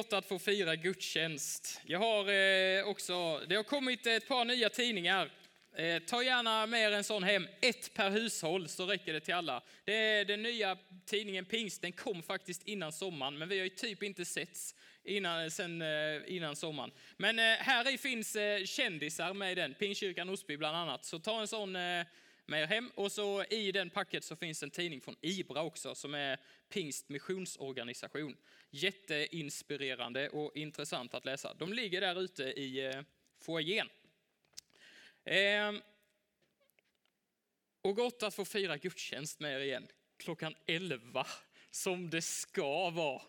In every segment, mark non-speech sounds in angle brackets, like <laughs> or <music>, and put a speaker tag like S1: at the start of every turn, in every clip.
S1: gott att få fira gudstjänst. Jag har eh, också, det har kommit ett par nya tidningar. Eh, ta gärna med er en sån hem, ett per hushåll så räcker det till alla. Det är den nya tidningen Pingst, den kom faktiskt innan sommaren, men vi har ju typ inte setts innan, sen, eh, innan sommaren. Men eh, här i finns eh, kändisar med i den, Pingstkyrkan Osby bland annat. Så ta en sån eh, med er hem. Och så i den packet så finns en tidning från IBRA också som är Pingst missionsorganisation. Jätteinspirerande och intressant att läsa. De ligger där ute i eh, foajén. Ehm, och gott att få fira gudstjänst med er igen klockan 11 som det ska vara.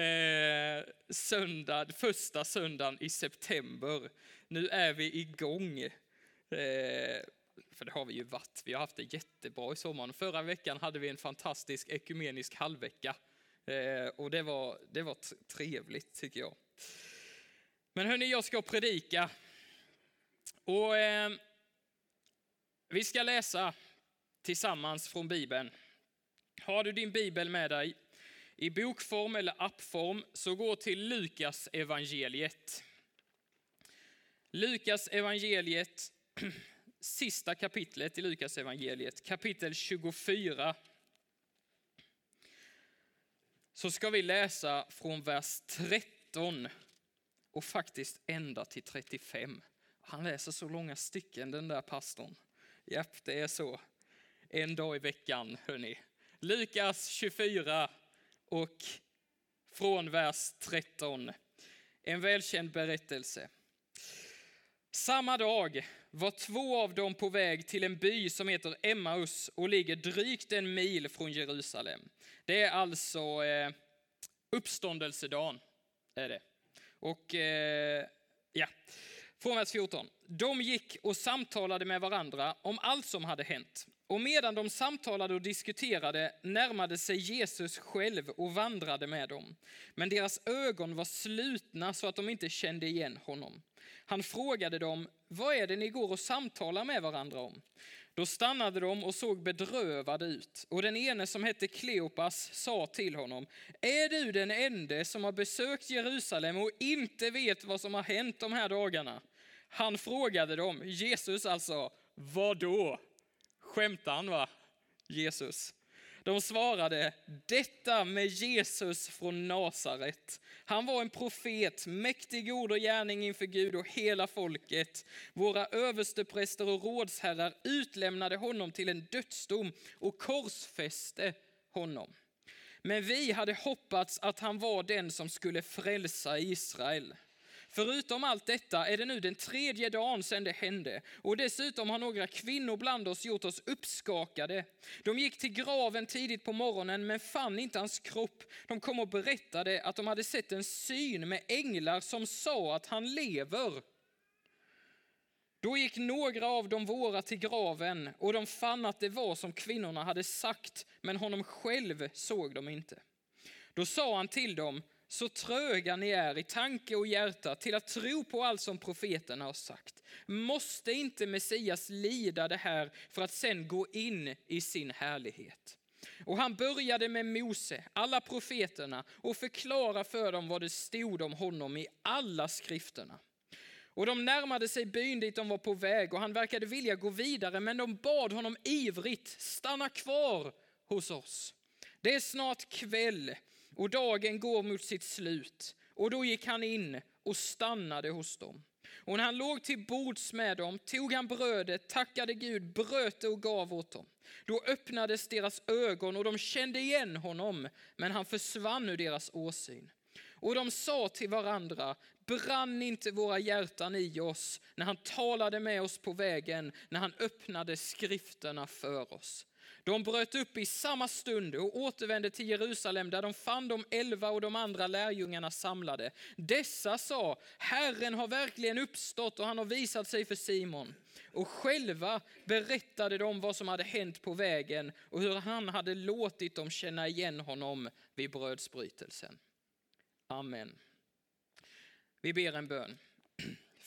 S1: Eh, söndag, första söndagen i september. Nu är vi igång. Eh, för det har vi ju varit. Vi har haft det jättebra i sommaren. Förra veckan hade vi en fantastisk ekumenisk halvvecka. Eh, och det var, det var trevligt tycker jag. Men hörni, jag ska predika. Och eh, vi ska läsa tillsammans från Bibeln. Har du din bibel med dig i bokform eller appform så gå till Lukas evangeliet. Lukas evangeliet <clears throat> sista kapitlet i Lukas evangeliet, kapitel 24. Så ska vi läsa från vers 13 och faktiskt ända till 35. Han läser så långa stycken den där pastorn. Japp, det är så. En dag i veckan, hörni. Lukas 24 och från vers 13. En välkänd berättelse. Samma dag var två av dem på väg till en by som heter Emmaus och ligger drygt en mil från Jerusalem. Det är alltså eh, uppståndelsedagen. Är det. Och eh, ja, från vers 14. De gick och samtalade med varandra om allt som hade hänt. Och medan de samtalade och diskuterade närmade sig Jesus själv och vandrade med dem. Men deras ögon var slutna så att de inte kände igen honom. Han frågade dem, vad är det ni går och samtalar med varandra om? Då stannade de och såg bedrövade ut. Och den ene som hette Kleopas sa till honom, är du den ende som har besökt Jerusalem och inte vet vad som har hänt de här dagarna? Han frågade dem, Jesus alltså, vad då? Skämtar han va? Jesus. De svarade, detta med Jesus från Nasaret. Han var en profet, mäktig ord och gärning inför Gud och hela folket. Våra överstepräster och rådsherrar utlämnade honom till en dödsdom och korsfäste honom. Men vi hade hoppats att han var den som skulle frälsa Israel. Förutom allt detta är det nu den tredje dagen sedan det hände och dessutom har några kvinnor bland oss gjort oss uppskakade. De gick till graven tidigt på morgonen men fann inte hans kropp. De kom och berättade att de hade sett en syn med änglar som sa att han lever. Då gick några av de våra till graven och de fann att det var som kvinnorna hade sagt, men honom själv såg de inte. Då sa han till dem, så tröga ni är i tanke och hjärta till att tro på allt som profeterna har sagt. Måste inte Messias lida det här för att sen gå in i sin härlighet? Och han började med Mose, alla profeterna och förklara för dem vad det stod om honom i alla skrifterna. Och de närmade sig byn dit de var på väg och han verkade vilja gå vidare men de bad honom ivrigt, stanna kvar hos oss. Det är snart kväll och dagen går mot sitt slut. Och då gick han in och stannade hos dem. Och när han låg till bords med dem tog han brödet, tackade Gud, bröt det och gav åt dem. Då öppnades deras ögon och de kände igen honom, men han försvann ur deras åsyn. Och de sa till varandra, brann inte våra hjärtan i oss när han talade med oss på vägen, när han öppnade skrifterna för oss. De bröt upp i samma stund och återvände till Jerusalem där de fann de elva och de andra lärjungarna samlade. Dessa sa, Herren har verkligen uppstått och han har visat sig för Simon. Och själva berättade de vad som hade hänt på vägen och hur han hade låtit dem känna igen honom vid brödsbrytelsen. Amen. Vi ber en bön.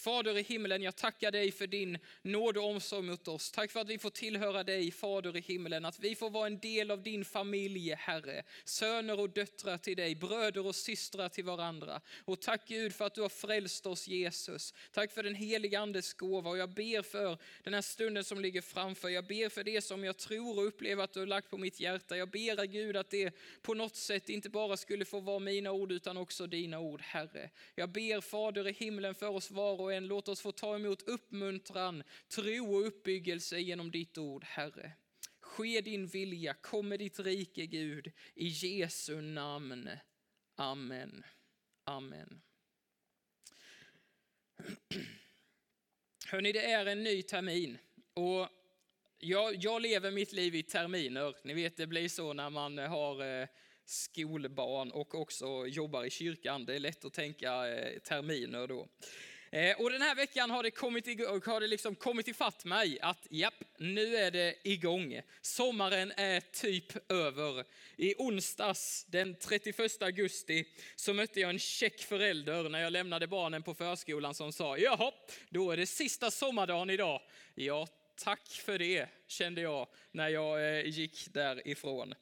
S1: Fader i himlen, jag tackar dig för din nåd och omsorg mot oss. Tack för att vi får tillhöra dig, Fader i himlen, att vi får vara en del av din familj, Herre. Söner och döttrar till dig, bröder och systrar till varandra. Och tack Gud för att du har frälst oss, Jesus. Tack för den heliga Andes gåva och jag ber för den här stunden som ligger framför. Jag ber för det som jag tror och upplever att du har lagt på mitt hjärta. Jag ber Gud att det på något sätt inte bara skulle få vara mina ord utan också dina ord, Herre. Jag ber Fader i himlen för oss var och en, låt oss få ta emot uppmuntran, tro och uppbyggelse genom ditt ord, Herre. Ske din vilja, kom med ditt rike Gud, i Jesu namn. Amen. Amen. Hörni, det är en ny termin och jag, jag lever mitt liv i terminer. Ni vet, det blir så när man har eh, skolbarn och också jobbar i kyrkan. Det är lätt att tänka eh, terminer då. Eh, och den här veckan har det kommit, har det liksom kommit ifatt mig att japp, nu är det igång. Sommaren är typ över. I onsdags den 31 augusti så mötte jag en check förälder när jag lämnade barnen på förskolan som sa jaha, då är det sista sommardagen idag. Ja, tack för det kände jag när jag eh, gick därifrån.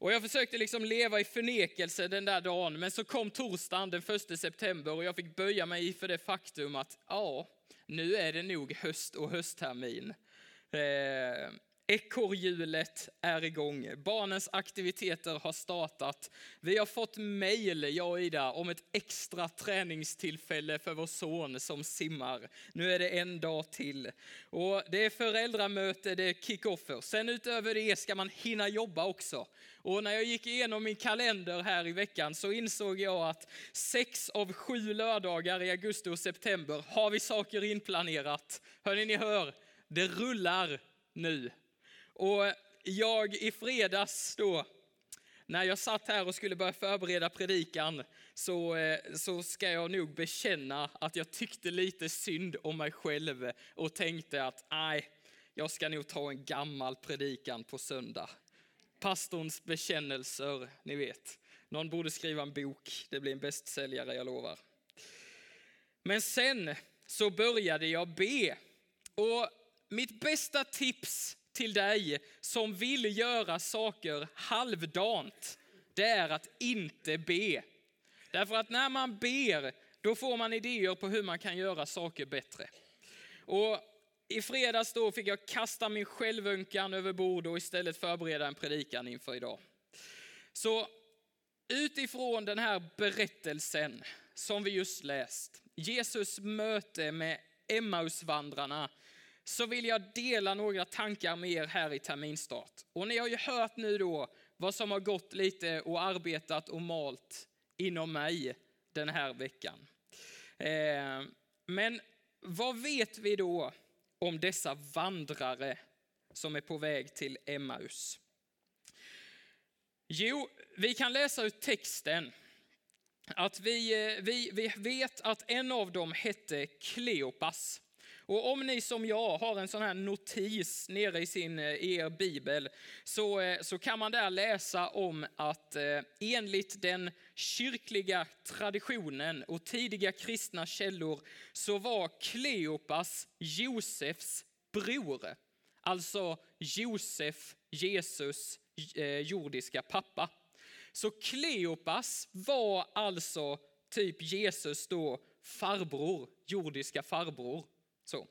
S1: Och jag försökte liksom leva i förnekelse den där dagen, men så kom torsdagen den 1 september och jag fick böja mig för det faktum att ja, nu är det nog höst och hösttermin. Eh, Ekorrhjulet är igång. Barnens aktiviteter har startat. Vi har fått mejl, jag och Ida, om ett extra träningstillfälle för vår son som simmar. Nu är det en dag till. Och det är föräldramöte, det är kickoffer. Sen utöver det ska man hinna jobba också. Och när jag gick igenom min kalender här i veckan så insåg jag att sex av sju lördagar i augusti och september har vi saker inplanerat. Hörni, ni hör, det rullar nu. Och jag i fredags då, när jag satt här och skulle börja förbereda predikan, så, eh, så ska jag nog bekänna att jag tyckte lite synd om mig själv och tänkte att nej, jag ska nog ta en gammal predikan på söndag. Pastorns bekännelser, ni vet. Någon borde skriva en bok, det blir en bästsäljare, jag lovar. Men sen så började jag be. Och mitt bästa tips till dig som vill göra saker halvdant, det är att inte be. Därför att när man ber, då får man idéer på hur man kan göra saker bättre. Och i fredags då fick jag kasta min självönkan över bord och istället förbereda en predikan inför idag. Så utifrån den här berättelsen som vi just läst, Jesus möte med Emmausvandrarna, så vill jag dela några tankar med er här i terminstart. Och ni har ju hört nu då vad som har gått lite och arbetat och malt inom mig den här veckan. Eh, men vad vet vi då om dessa vandrare som är på väg till Emmaus? Jo, vi kan läsa ut texten att vi, eh, vi, vi vet att en av dem hette Kleopas. Och om ni som jag har en sån här notis nere i, sin, eh, i er bibel så, eh, så kan man där läsa om att eh, enligt den kyrkliga traditionen och tidiga kristna källor så var Kleopas Josefs bror. Alltså Josef, Jesus jordiska pappa. Så Kleopas var alltså typ Jesus då farbror, jordiska farbror. Så,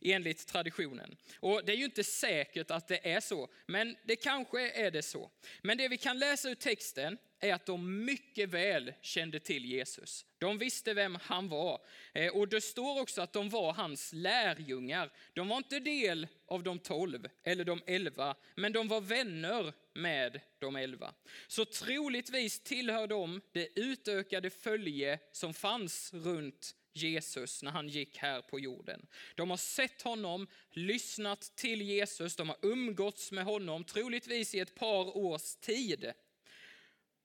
S1: enligt traditionen. Och det är ju inte säkert att det är så, men det kanske är det så. Men det vi kan läsa ur texten är att de mycket väl kände till Jesus. De visste vem han var. Eh, och det står också att de var hans lärjungar. De var inte del av de tolv eller de elva, men de var vänner med de elva. Så troligtvis tillhör de det utökade följe som fanns runt Jesus när han gick här på jorden. De har sett honom, lyssnat till Jesus, de har umgåtts med honom, troligtvis i ett par års tid.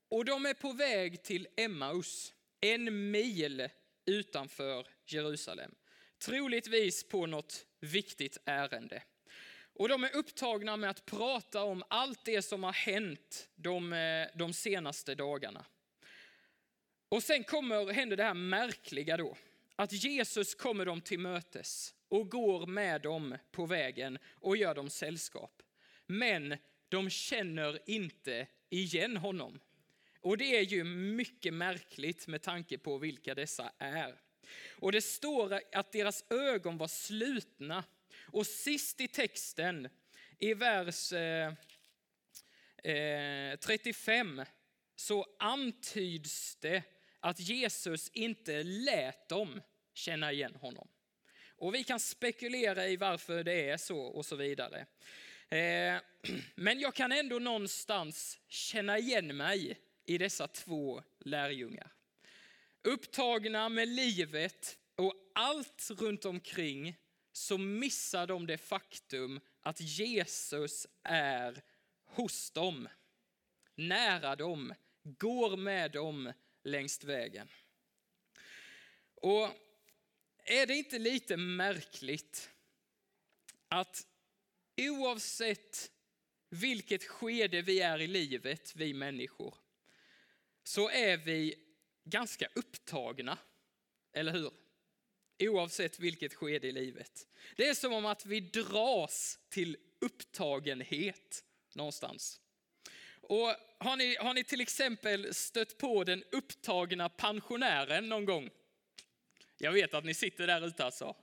S1: Och de är på väg till Emmaus, en mil utanför Jerusalem. Troligtvis på något viktigt ärende. Och de är upptagna med att prata om allt det som har hänt de, eh, de senaste dagarna. Och sen kommer, händer det här märkliga då att Jesus kommer dem till mötes och går med dem på vägen och gör dem sällskap. Men de känner inte igen honom. Och det är ju mycket märkligt med tanke på vilka dessa är. Och det står att deras ögon var slutna. Och sist i texten, i vers eh, eh 35, så antyds det att Jesus inte lät dem känna igen honom. Och vi kan spekulera i varför det är så och så vidare. Eh, <clears throat> men jag kan ändå någonstans känna igen mig i dessa två lärjungar. Upptagna med livet och allt runt omkring så missar de det faktum att Jesus är hos dem, nära dem, går med dem längs vägen. Och är det inte lite märkligt att oavsett vilket skede vi är i livet, vi människor, så är vi ganska upptagna, eller hur? Oavsett vilket skede i livet. Det är som om att vi dras till upptagenhet någonstans. Och har, ni, har ni till exempel stött på den upptagna pensionären någon gång? Jag vet att ni sitter där ute alltså.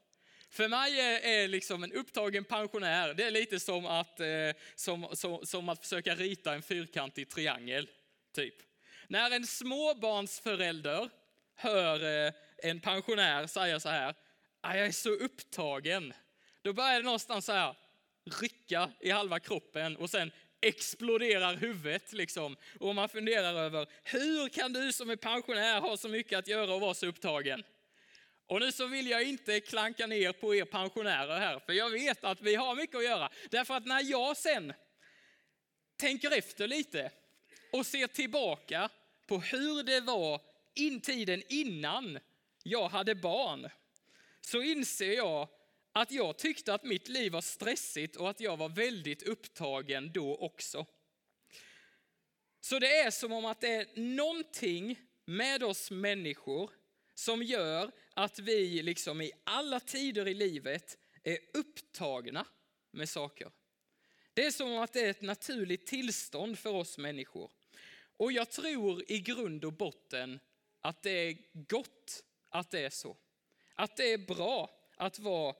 S1: För mig är liksom en upptagen pensionär, det är lite som att, eh, som, som, som att försöka rita en fyrkantig triangel. Typ. När en småbarnsförälder hör eh, en pensionär säga så här, ah, jag är så upptagen. Då börjar det någonstans så här rycka i halva kroppen och sen exploderar huvudet. Liksom. Och man funderar över, hur kan du som är pensionär ha så mycket att göra och vara så upptagen? Och nu så vill jag inte klanka ner på er pensionärer här, för jag vet att vi har mycket att göra. Därför att när jag sen tänker efter lite och ser tillbaka på hur det var in tiden innan jag hade barn, så inser jag att jag tyckte att mitt liv var stressigt och att jag var väldigt upptagen då också. Så det är som om att det är någonting med oss människor som gör att vi liksom i alla tider i livet är upptagna med saker. Det är som att det är ett naturligt tillstånd för oss människor. Och jag tror i grund och botten att det är gott att det är så. Att det är bra att vara,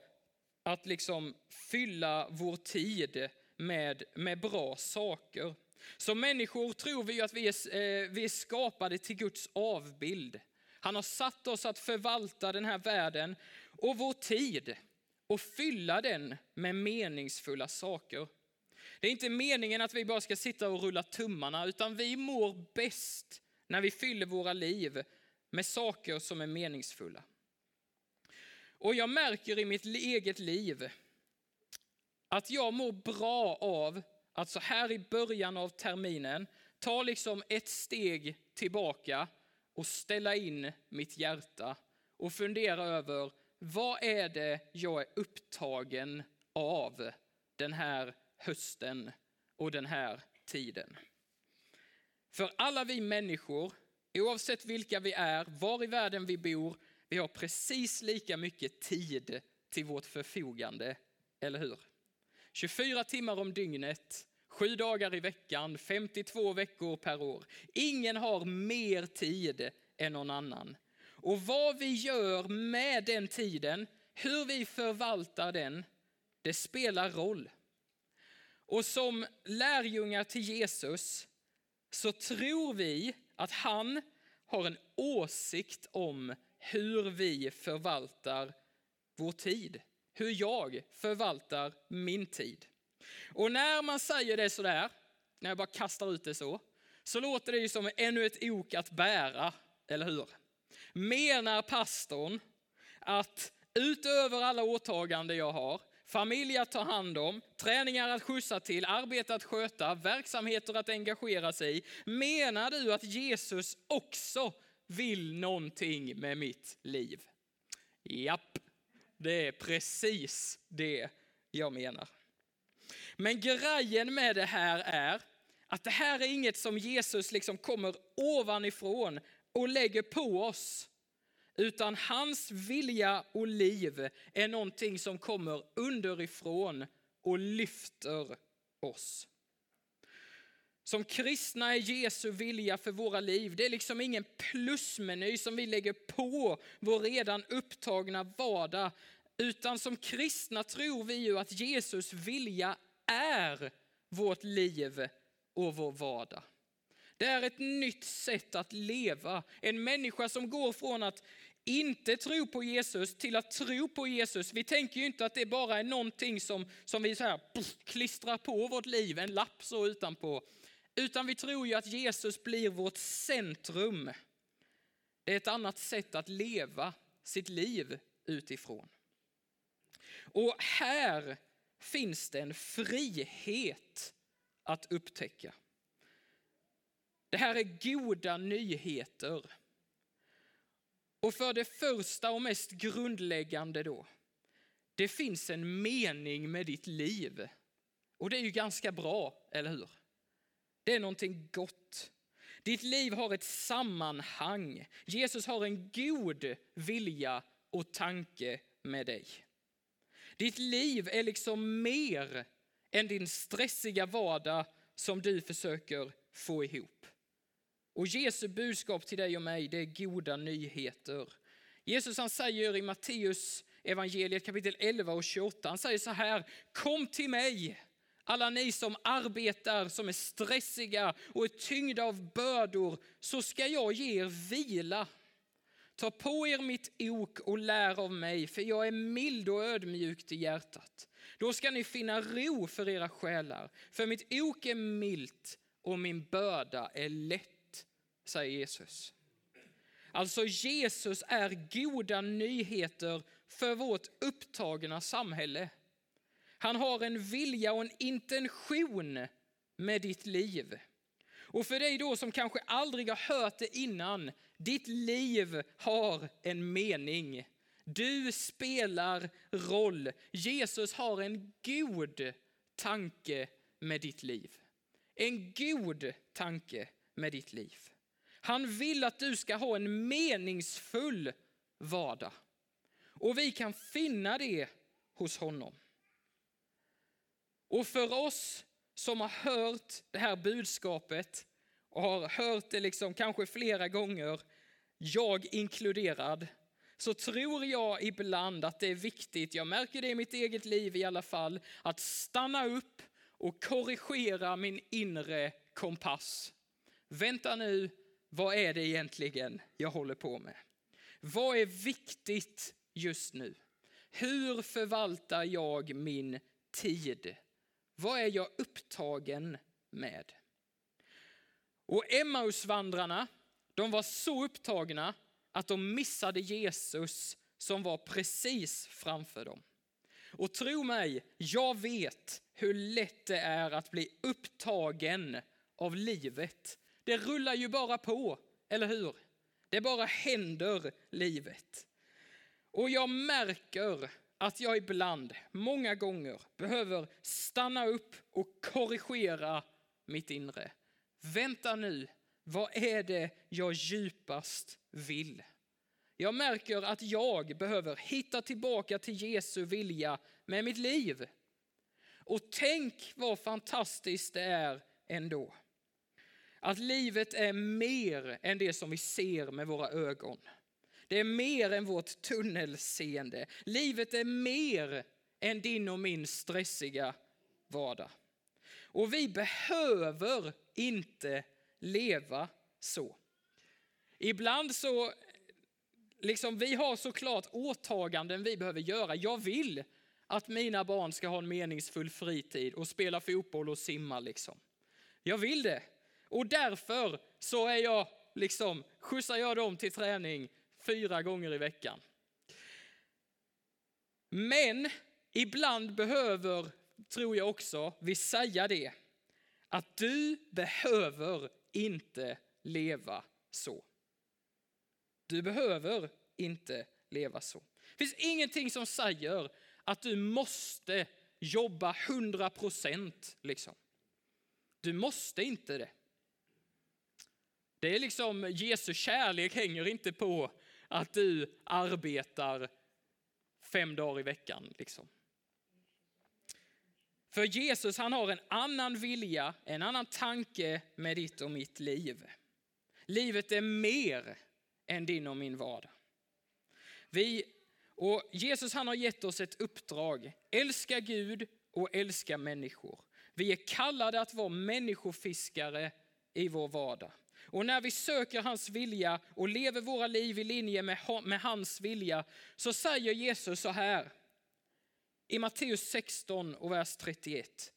S1: att liksom fylla vår tid med, med bra saker. Som människor tror vi att vi är, eh, vi är skapade till Guds avbild. Han har satt oss att förvalta den här världen och vår tid och fylla den med meningsfulla saker. Det är inte meningen att vi bara ska sitta och rulla tummarna, utan vi mår bäst när vi fyller våra liv med saker som är meningsfulla. Och jag märker i mitt eget liv att jag mår bra av att så här i början av terminen ta liksom ett steg tillbaka och ställa in mitt hjärta och fundera över vad är det jag är upptagen av den här hösten och den här tiden. För alla vi människor, oavsett vilka vi är, var i världen vi bor, vi har precis lika mycket tid till vårt förfogande, eller hur? 24 timmar om dygnet, Sju dagar i veckan, 52 veckor per år. Ingen har mer tid än någon annan. Och vad vi gör med den tiden, hur vi förvaltar den, det spelar roll. Och som lärjungar till Jesus så tror vi att han har en åsikt om hur vi förvaltar vår tid. Hur jag förvaltar min tid. Och när man säger det sådär, när jag bara kastar ut det så, så låter det ju som ännu ett ok att bära, eller hur? Menar pastorn att utöver alla åtaganden jag har, familj att ta hand om, träningar att skjutsa till, arbete att sköta, verksamheter att engagera sig i. Menar du att Jesus också vill någonting med mitt liv? Japp, det är precis det jag menar. Men grejen med det här är att det här är inget som Jesus liksom kommer ovanifrån och lägger på oss. utan hans vilja och liv är någonting som kommer underifrån och lyfter oss. Som kristna är Jesu vilja för våra liv, det är liksom ingen plusmeny som vi lägger på vår redan upptagna vardag, utan som kristna tror vi ju att Jesus vilja är vårt liv och vår vardag. Det är ett nytt sätt att leva. En människa som går från att inte tro på Jesus till att tro på Jesus. Vi tänker ju inte att det bara är någonting som, som vi så här, pff, klistrar på vårt liv, en lapp så utanpå. Utan vi tror ju att Jesus blir vårt centrum. Det är ett annat sätt att leva sitt liv utifrån. Och här finns det en frihet att upptäcka. Det här är goda nyheter. Och för det första och mest grundläggande då, det finns en mening med ditt liv. Och det är ju ganska bra, eller hur? Det är någonting gott. Ditt liv har ett sammanhang. Jesus har en god vilja och tanke med dig. Ditt liv är liksom mer än din stressiga vardag som du försöker få ihop. Och Jesu budskap till dig och mig, det är goda nyheter. Jesus han säger i Matteus evangeliet kapitel 11 och 28, han säger så här, kom till mig alla ni som arbetar, som är stressiga och är tyngda av bördor, så ska jag ge er vila. Ta på er mitt ok och lär av mig, för jag är mild och ödmjuk i hjärtat. Då ska ni finna ro för era själar, för mitt ok är milt och min börda är lätt, säger Jesus. Alltså Jesus är goda nyheter för vårt upptagna samhälle. Han har en vilja och en intention med ditt liv. Och för dig då som kanske aldrig har hört det innan, ditt liv har en mening. Du spelar roll. Jesus har en god tanke med ditt liv. En god tanke med ditt liv. Han vill att du ska ha en meningsfull vardag. Och vi kan finna det hos honom. Och för oss som har hört det här budskapet och har hört det liksom kanske flera gånger, jag inkluderad, så tror jag ibland att det är viktigt, jag märker det i mitt eget liv i alla fall, att stanna upp och korrigera min inre kompass. Vänta nu, vad är det egentligen jag håller på med? Vad är viktigt just nu? Hur förvaltar jag min tid? Vad är jag upptagen med? Och Emmausvandrarna, de var så upptagna att de missade Jesus som var precis framför dem. Och tro mig, jag vet hur lätt det är att bli upptagen av livet. Det rullar ju bara på, eller hur? Det bara händer livet. Och jag märker att jag ibland, många gånger, behöver stanna upp och korrigera mitt inre. Vänta nu, vad är det jag djupast vill? Jag märker att jag behöver hitta tillbaka till Jesu vilja med mitt liv. Och tänk vad fantastiskt det är ändå. Att livet är mer än det som vi ser med våra ögon. Det är mer än vårt tunnelseende. Livet är mer än din och min stressiga vardag. Och vi behöver inte leva så. Ibland så, liksom vi har såklart åtaganden vi behöver göra. Jag vill att mina barn ska ha en meningsfull fritid och spela fotboll och simma liksom. Jag vill det. Och därför så är jag liksom, skjutsar jag dem till träning fyra gånger i veckan. Men ibland behöver, tror jag också, vill säga det, att du behöver inte leva så. Du behöver inte leva så. Det finns ingenting som säger att du måste jobba 100 procent. Liksom. Du måste inte det. Det är liksom, Jesu kärlek hänger inte på att du arbetar fem dagar i veckan. Liksom. För Jesus han har en annan vilja, en annan tanke med ditt och mitt liv. Livet är mer än din och min vardag. Vi, och Jesus han har gett oss ett uppdrag. Älska Gud och älska människor. Vi är kallade att vara människofiskare i vår vardag. Och när vi söker hans vilja och lever våra liv i linje med, med hans vilja så säger Jesus så här i Matteus 16 och vers 31.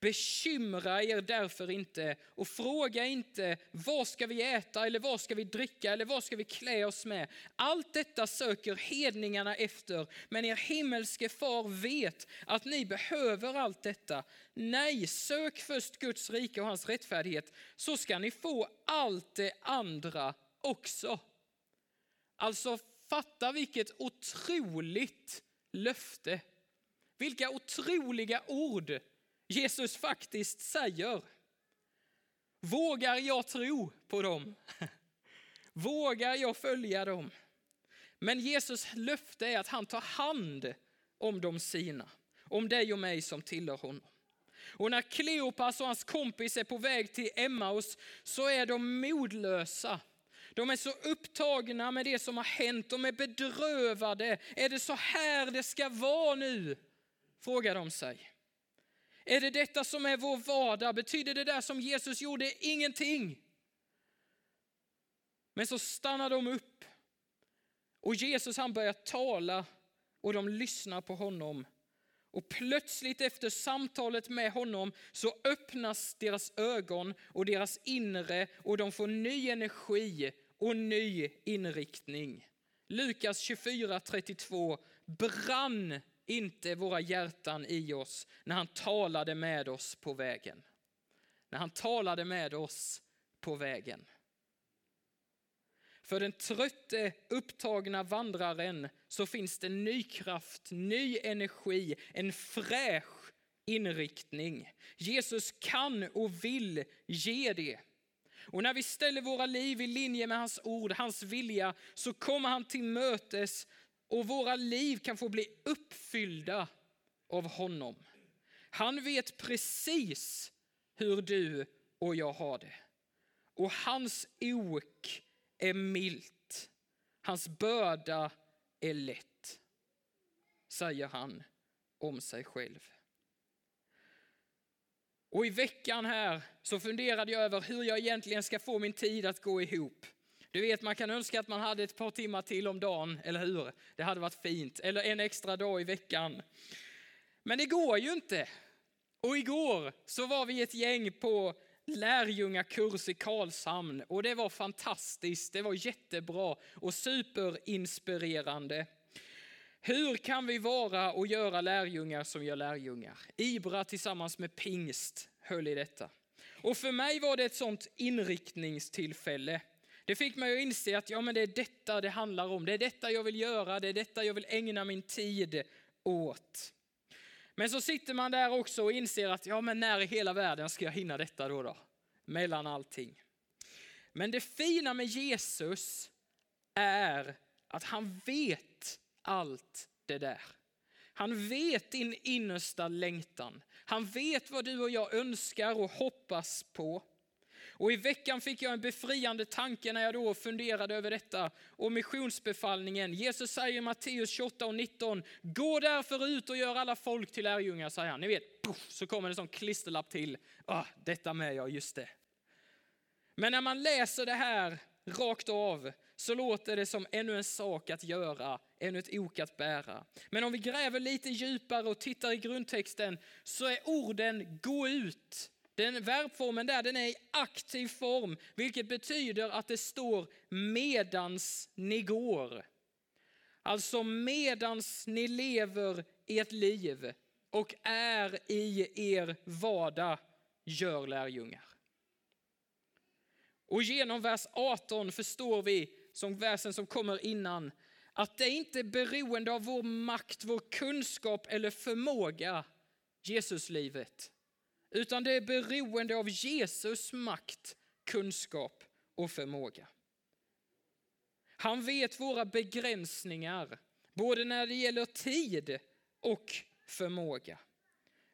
S1: Bekymra er därför inte och fråga inte vad ska vi äta eller vad ska vi dricka eller vad ska vi klä oss med. Allt detta söker hedningarna efter, men er himmelske far vet att ni behöver allt detta. Nej, sök först Guds rike och hans rättfärdighet så ska ni få allt det andra också. Alltså fatta vilket otroligt löfte. Vilka otroliga ord Jesus faktiskt säger. Vågar jag tro på dem? <laughs> Vågar jag följa dem? Men Jesus löfte är att han tar hand om de sina, om dig och mig som tillhör honom. Och när Kleopas och hans kompis är på väg till Emmaus så är de modlösa. De är så upptagna med det som har hänt, de är bedrövade. Är det så här det ska vara nu? Frågar de sig. Är det detta som är vår vardag? Betyder det där som Jesus gjorde ingenting? Men så stannar de upp och Jesus han börjar tala och de lyssnar på honom. Och plötsligt efter samtalet med honom så öppnas deras ögon och deras inre och de får ny energi och ny inriktning. Lukas 24.32 brann inte våra hjärtan i oss när han talade med oss på vägen. När han talade med oss på vägen. För den trötte, upptagna vandraren så finns det ny kraft, ny energi, en fräsch inriktning. Jesus kan och vill ge det. Och när vi ställer våra liv i linje med hans ord, hans vilja, så kommer han till mötes och våra liv kan få bli uppfyllda av honom. Han vet precis hur du och jag har det. Och hans ok är milt. Hans börda är lätt, säger han om sig själv. Och i veckan här så funderade jag över hur jag egentligen ska få min tid att gå ihop. Du vet, man kan önska att man hade ett par timmar till om dagen, eller hur? Det hade varit fint. Eller en extra dag i veckan. Men det går ju inte. Och igår så var vi ett gäng på lärjungakurs i Karlshamn och det var fantastiskt. Det var jättebra och superinspirerande. Hur kan vi vara och göra lärjungar som gör lärjungar? Ibra tillsammans med pingst höll i detta. Och för mig var det ett sånt inriktningstillfälle. Det fick mig att inse att ja, men det är detta det handlar om. Det är detta jag vill göra, det är detta jag vill ägna min tid åt. Men så sitter man där också och inser att ja, men när i hela världen ska jag hinna detta då? då? Mellan allting. Men det fina med Jesus är att han vet allt det där. Han vet din innersta längtan. Han vet vad du och jag önskar och hoppas på. Och i veckan fick jag en befriande tanke när jag då funderade över detta och missionsbefallningen. Jesus säger i Matteus 28 och 19, gå därför ut och gör alla folk till lärjungar, säger han. Ni vet, puff, så kommer en sån klisterlapp till. Ah, detta med ja, just det. Men när man läser det här rakt av så låter det som ännu en sak att göra, ännu ett ok att bära. Men om vi gräver lite djupare och tittar i grundtexten så är orden gå ut, den verbformen där den är i aktiv form, vilket betyder att det står medans ni går. Alltså medans ni lever ert liv och är i er vardag, gör lärjungar. Och genom vers 18 förstår vi, som versen som kommer innan, att det inte är beroende av vår makt, vår kunskap eller förmåga, Jesuslivet. Utan det är beroende av Jesus makt, kunskap och förmåga. Han vet våra begränsningar, både när det gäller tid och förmåga.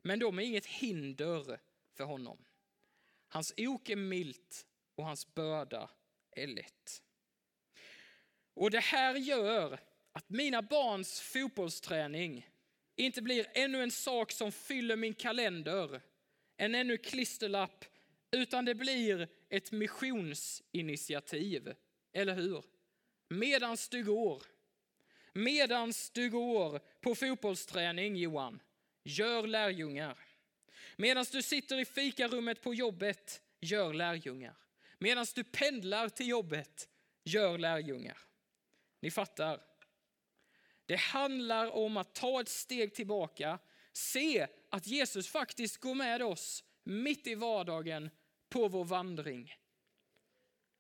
S1: Men de är inget hinder för honom. Hans ok är milt och hans börda är lätt. Och det här gör att mina barns fotbollsträning inte blir ännu en sak som fyller min kalender, en ännu klisterlapp, utan det blir ett missionsinitiativ. Eller hur? Medans du går, medans du går på fotbollsträning Johan, gör lärjungar. Medan du sitter i fikarummet på jobbet, gör lärjungar. Medan du pendlar till jobbet, gör lärjungar. Ni fattar. Det handlar om att ta ett steg tillbaka, se att Jesus faktiskt går med oss mitt i vardagen på vår vandring.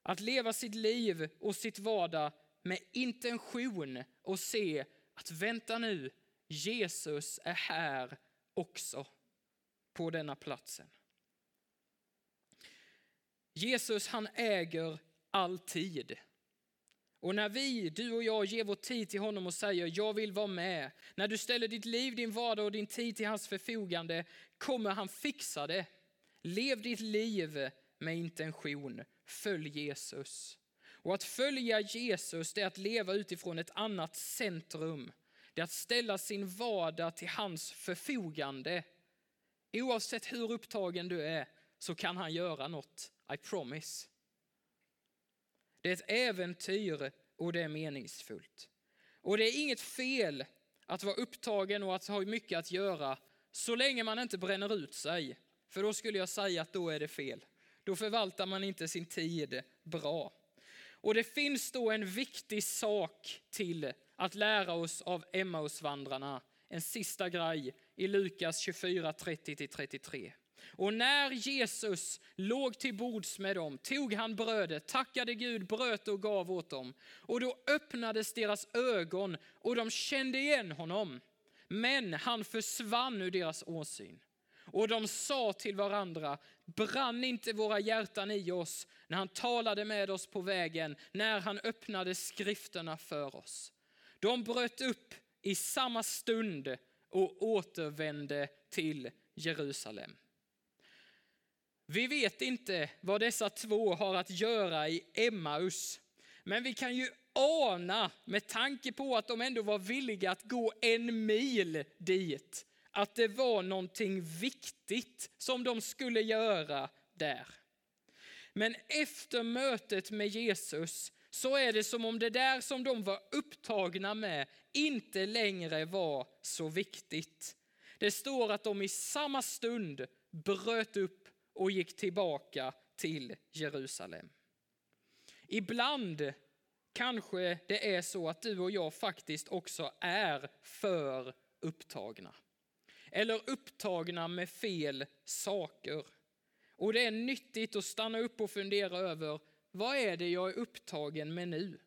S1: Att leva sitt liv och sitt vardag med intention och se att vänta nu, Jesus är här också på denna platsen. Jesus han äger all tid. Och när vi, du och jag, ger vår tid till honom och säger jag vill vara med. När du ställer ditt liv, din vardag och din tid till hans förfogande kommer han fixa det. Lev ditt liv med intention. Följ Jesus. Och att följa Jesus det är att leva utifrån ett annat centrum. Det är att ställa sin vardag till hans förfogande. Oavsett hur upptagen du är så kan han göra något. I promise. Det är ett äventyr och det är meningsfullt. Och det är inget fel att vara upptagen och att ha mycket att göra så länge man inte bränner ut sig. För då skulle jag säga att då är det fel. Då förvaltar man inte sin tid bra. Och det finns då en viktig sak till att lära oss av Emmausvandrarna. En sista grej i Lukas 24, 30-33. Och när Jesus låg till bords med dem tog han brödet, tackade Gud, bröt och gav åt dem. Och då öppnades deras ögon och de kände igen honom. Men han försvann ur deras åsyn. Och de sa till varandra, brann inte våra hjärtan i oss när han talade med oss på vägen, när han öppnade skrifterna för oss. De bröt upp i samma stund och återvände till Jerusalem. Vi vet inte vad dessa två har att göra i Emmaus, men vi kan ju ana med tanke på att de ändå var villiga att gå en mil dit, att det var någonting viktigt som de skulle göra där. Men efter mötet med Jesus så är det som om det där som de var upptagna med inte längre var så viktigt. Det står att de i samma stund bröt upp och gick tillbaka till Jerusalem. Ibland kanske det är så att du och jag faktiskt också är för upptagna. Eller upptagna med fel saker. Och det är nyttigt att stanna upp och fundera över vad är det jag är upptagen med nu?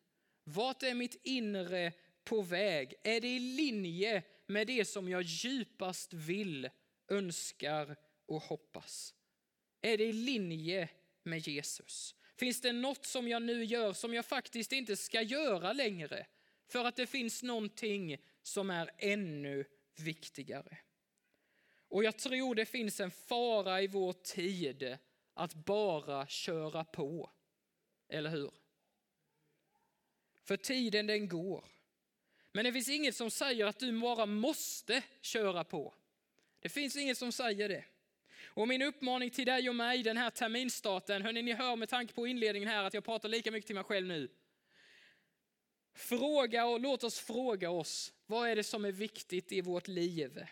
S1: Vart är mitt inre på väg? Är det i linje med det som jag djupast vill, önskar och hoppas? Är det i linje med Jesus? Finns det något som jag nu gör som jag faktiskt inte ska göra längre? För att det finns någonting som är ännu viktigare. Och jag tror det finns en fara i vår tid att bara köra på. Eller hur? För tiden den går. Men det finns inget som säger att du bara måste köra på. Det finns inget som säger det. Och min uppmaning till dig och mig den här terminstarten, hörni ni hör med tanke på inledningen här att jag pratar lika mycket till mig själv nu. Fråga och låt oss fråga oss, vad är det som är viktigt i vårt liv?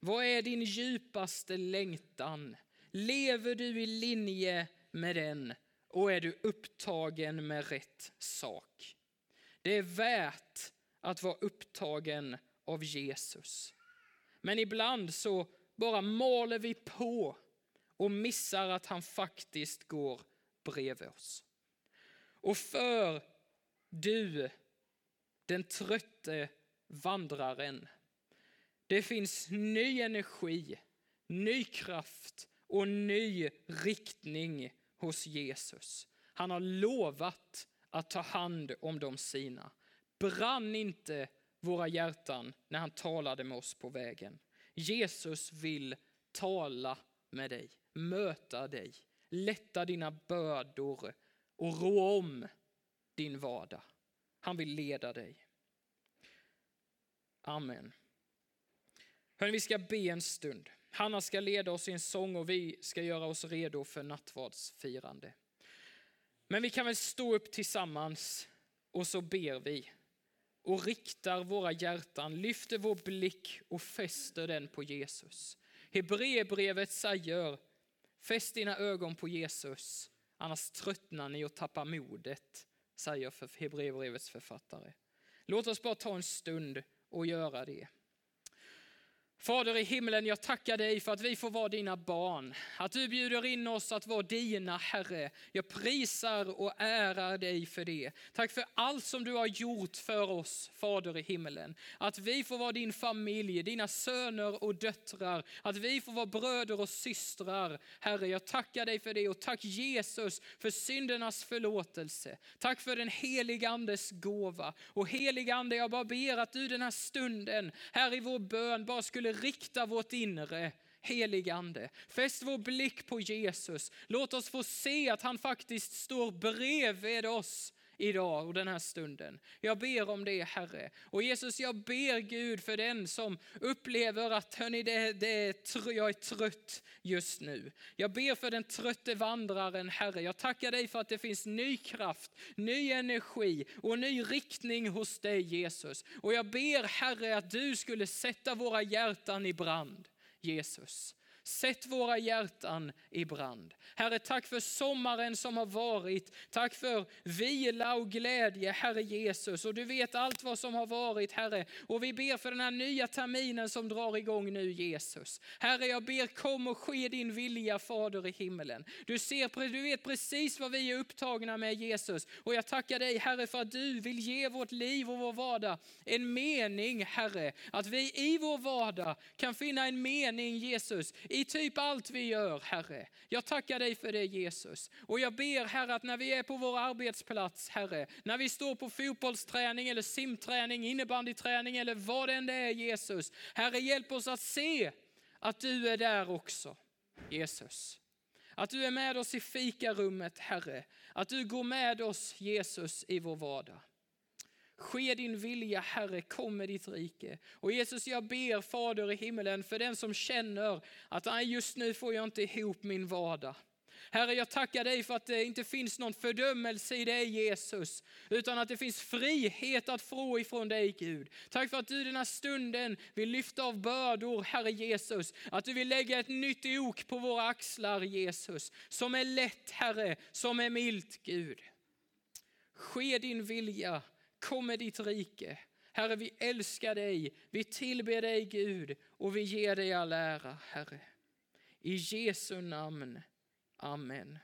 S1: Vad är din djupaste längtan? Lever du i linje med den och är du upptagen med rätt sak? Det är värt att vara upptagen av Jesus. Men ibland så bara maler vi på och missar att han faktiskt går bredvid oss. Och för du, den trötte vandraren, det finns ny energi, ny kraft och ny riktning hos Jesus. Han har lovat att ta hand om de sina. Brann inte våra hjärtan när han talade med oss på vägen. Jesus vill tala med dig, möta dig, lätta dina bördor och rå om din vardag. Han vill leda dig. Amen. Hörrni, vi ska be en stund. Hanna ska leda oss i en sång och vi ska göra oss redo för nattvardsfirande. Men vi kan väl stå upp tillsammans och så ber vi och riktar våra hjärtan, lyfter vår blick och fäster den på Jesus. Hebreerbrevet säger, fäst dina ögon på Jesus, annars tröttnar ni och tappar modet, säger Hebreerbrevets författare. Låt oss bara ta en stund och göra det. Fader i himlen, jag tackar dig för att vi får vara dina barn. Att du bjuder in oss att vara dina, Herre. Jag prisar och ärar dig för det. Tack för allt som du har gjort för oss, Fader i himlen. Att vi får vara din familj, dina söner och döttrar. Att vi får vara bröder och systrar. Herre, jag tackar dig för det och tack Jesus för syndernas förlåtelse. Tack för den heliga Andes gåva. Och heliga Ande, jag bara ber att du den här stunden, här i vår bön, bara skulle skulle rikta vårt inre heligande. Fäst vår blick på Jesus. Låt oss få se att han faktiskt står bredvid oss idag och den här stunden. Jag ber om det Herre. Och Jesus jag ber Gud för den som upplever att hörni, det, det, jag är trött just nu. Jag ber för den trötte vandraren Herre. Jag tackar dig för att det finns ny kraft, ny energi och ny riktning hos dig Jesus. Och jag ber Herre att du skulle sätta våra hjärtan i brand. Jesus. Sätt våra hjärtan i brand. Herre, tack för sommaren som har varit. Tack för vila och glädje, Herre Jesus. Och du vet allt vad som har varit, Herre. Och vi ber för den här nya terminen som drar igång nu, Jesus. Herre, jag ber kom och ske din vilja, Fader i himmelen. Du, ser, du vet precis vad vi är upptagna med, Jesus. Och jag tackar dig, Herre, för att du vill ge vårt liv och vår vardag en mening, Herre. Att vi i vår vardag kan finna en mening, Jesus, i typ allt vi gör, Herre. Jag tackar dig för det Jesus. Och jag ber Herre att när vi är på vår arbetsplats, Herre, när vi står på fotbollsträning eller simträning, innebandyträning eller vad det än är Jesus. Herre hjälp oss att se att du är där också, Jesus. Att du är med oss i fikarummet, Herre. Att du går med oss, Jesus, i vår vardag. Ske din vilja Herre, kom med ditt rike. Och Jesus jag ber Fader i himmelen för den som känner att just nu får jag inte ihop min vardag. Herre, jag tackar dig för att det inte finns någon fördömelse i dig Jesus, utan att det finns frihet att få ifrån dig Gud. Tack för att du den här stunden vill lyfta av bördor, Herre Jesus. Att du vill lägga ett nytt ok på våra axlar Jesus, som är lätt Herre, som är milt Gud. Ske din vilja Kom med ditt rike. Herre, vi älskar dig, vi tillber dig Gud och vi ger dig all ära, Herre. I Jesu namn. Amen.